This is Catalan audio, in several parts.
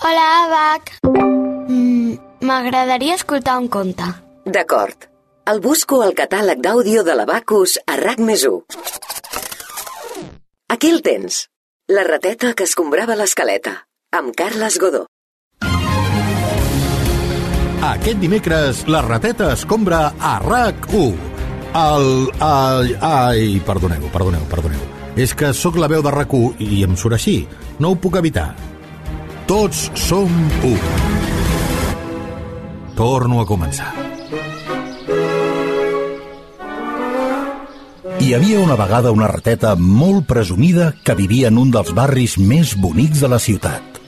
Hola, Abac. Mm, M'agradaria escoltar un conte. D'acord. El busco al catàleg d'àudio de l'Abacus a RAC més 1. Aquí el tens. La rateta que escombrava l'escaleta, amb Carles Godó. Aquest dimecres, la rateta escombra a RAC1. El... el ai, perdoneu, perdoneu, perdoneu. És que sóc la veu de RAC1 i em surt així. No ho puc evitar. Tots som u. Torno a començar. Hi havia una vegada una rateta molt presumida que vivia en un dels barris més bonics de la ciutat.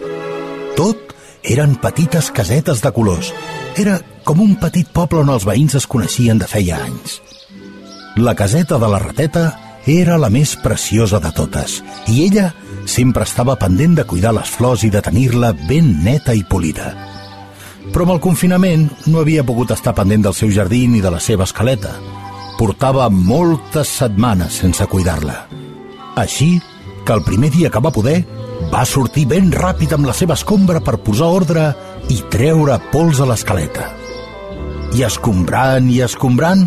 Tot eren petites casetes de colors. Era com un petit poble on els veïns es coneixien de feia anys. La caseta de la rateta era la més preciosa de totes i ella sempre estava pendent de cuidar les flors i de tenir-la ben neta i polida. Però amb el confinament no havia pogut estar pendent del seu jardí ni de la seva escaleta. Portava moltes setmanes sense cuidar-la. Així que el primer dia que va poder, va sortir ben ràpid amb la seva escombra per posar ordre i treure pols a l'escaleta. I escombrant i escombrant,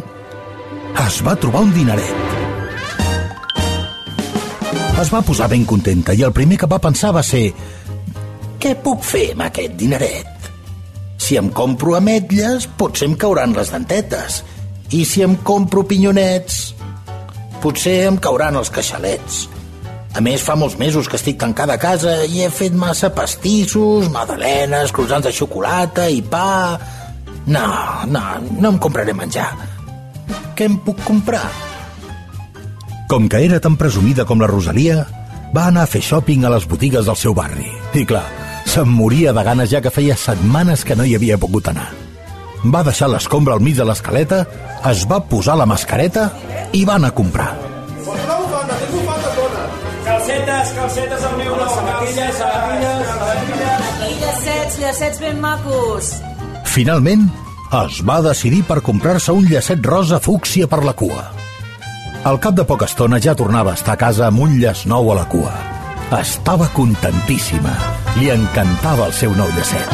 es va trobar un dineret. Es va posar ben contenta i el primer que va pensar va ser què puc fer amb aquest dineret? Si em compro ametlles, potser em cauran les dentetes. I si em compro pinyonets, potser em cauran els queixalets. A més, fa molts mesos que estic tancada a casa i he fet massa pastissos, madalenes, croissants de xocolata i pa... No, no, no em compraré menjar. Què em puc comprar? Com que era tan presumida com la Rosalia, va anar a fer shopping a les botigues del seu barri. I clar, se'n moria de ganes ja que feia setmanes que no hi havia pogut anar. Va deixar l'escombra al mig de l'escaleta, es va posar la mascareta i va anar a comprar. Calcetes, calcetes al meu nou. Sabatilles, sabatilles, llacets, llacets ben macos. Finalment, es va decidir per comprar-se un llacet rosa fúcsia per la cua. Al cap de poca estona ja tornava a estar a casa amb un llaç nou a la cua. Estava contentíssima. Li encantava el seu nou llacet.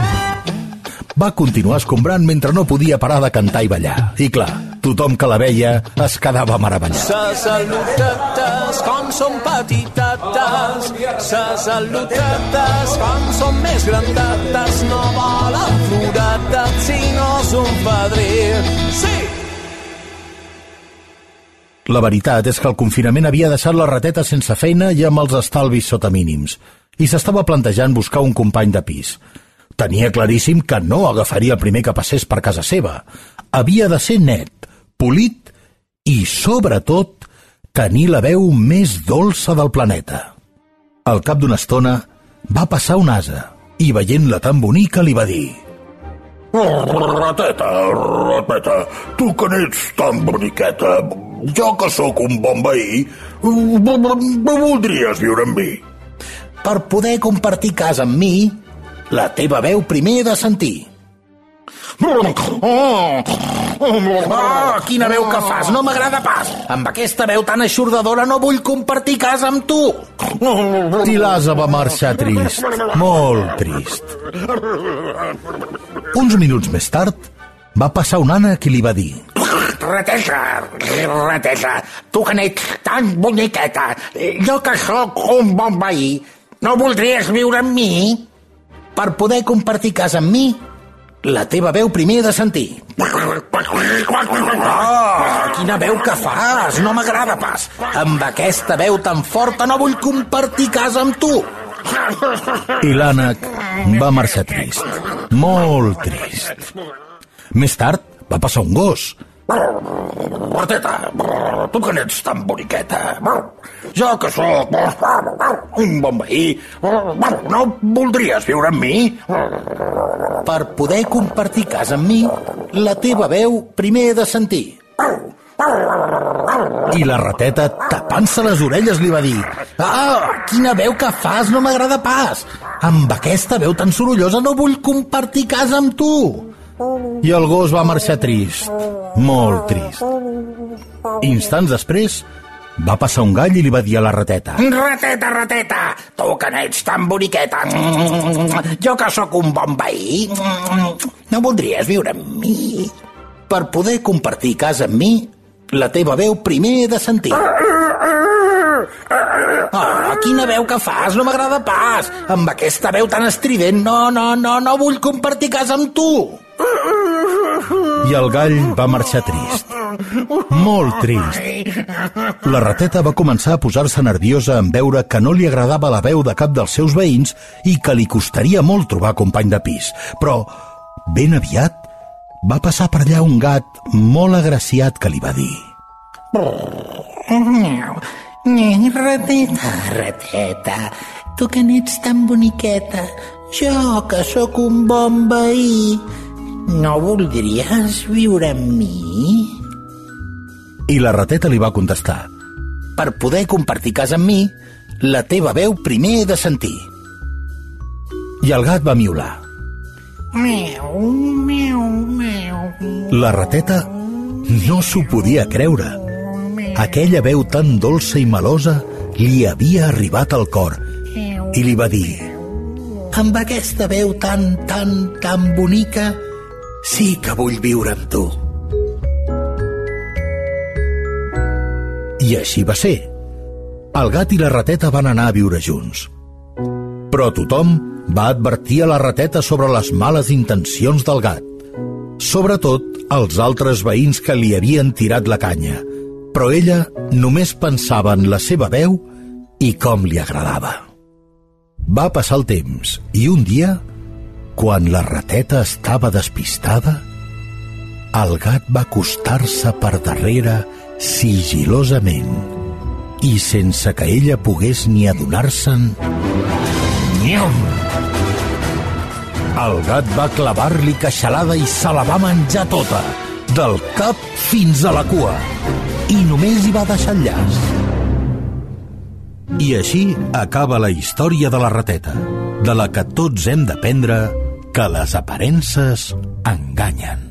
Va continuar escombrant mentre no podia parar de cantar i ballar. I clar, tothom que la veia es quedava meravellat. Se salutetes, com són petitetes. Se salutetes, com són més grandetes. No volen floretes, sinó un fadrer. Sí! La veritat és que el confinament havia deixat la rateta sense feina i amb els estalvis sota mínims, i s'estava plantejant buscar un company de pis. Tenia claríssim que no agafaria el primer que passés per casa seva. Havia de ser net, polit i, sobretot, tenir la veu més dolça del planeta. Al cap d'una estona va passar un asa i, veient-la tan bonica, li va dir Rateta, rateta, tu que n'ets tan boniqueta, jo que sóc un bon veí, voldries viure amb mi? per poder compartir casa amb mi, la teva veu primer he de sentir. Ah, quina veu que fas, no m'agrada pas. Amb aquesta veu tan aixordadora no vull compartir casa amb tu. I l'asa va marxar trist, molt trist. Uns minuts més tard, va passar un ànec qui li va dir Rateta, rateta, tu que n'ets tan boniqueta, jo que sóc un bon veí, no voldries viure amb mi? per poder compartir casa amb mi, la teva veu primer he de sentir. Ah, quina veu que fas! No m'agrada pas. Amb aquesta veu tan forta no vull compartir casa amb tu. I l'ànec va marxar trist. Molt trist. Més tard va passar un gos. Rateta, tu que n'ets tan boniqueta, jo que sóc un bon veí, no voldries viure amb mi? Per poder compartir casa amb mi, la teva veu primer he de sentir. I la rateta, tapant-se les orelles, li va dir Ah, quina veu que fas, no m'agrada pas. Amb aquesta veu tan sorollosa no vull compartir casa amb tu. I el gos va marxar trist, molt trist. Instants després, Va passar un gall i li va dir a la rateta. Rateta, rateta, tu que n'ets tan boniqueta. Jo que sóc un bon veí. No voldries viure amb mi? Per poder compartir casa amb mi, la teva veu primer de sentir. Ah, quina veu que fas, no m'agrada pas. Amb aquesta veu tan estrident, no, no, no, no vull compartir casa amb tu. I el gall va marxar trist. Molt trist. La rateta va començar a posar-se nerviosa en veure que no li agradava la veu de cap dels seus veïns i que li costaria molt trobar company de pis. Però, ben aviat, va passar per allà un gat molt agraciat que li va dir... Rateta, rateta, tu que n'ets tan boniqueta, jo que sóc un bon veí, no voldries viure amb mi? I la rateta li va contestar. Per poder compartir casa amb mi, la teva veu primer he de sentir. I el gat va miular. La rateta no s'ho podia creure. Aquella veu tan dolça i melosa li havia arribat al cor i li va dir Amb aquesta veu tan, tan, tan bonica, sí que vull viure amb tu. I així va ser. El gat i la rateta van anar a viure junts. Però tothom va advertir a la rateta sobre les males intencions del gat. Sobretot els altres veïns que li havien tirat la canya. Però ella només pensava en la seva veu i com li agradava. Va passar el temps i un dia, quan la rateta estava despistada, el gat va acostar-se per darrere sigilosament i sense que ella pogués ni adonar-se'n... Nyam! El gat va clavar-li queixalada i se la va menjar tota, del cap fins a la cua, i només hi va deixar el llaç. I així acaba la història de la rateta, de la que tots hem d'aprendre que les aparences enganyen.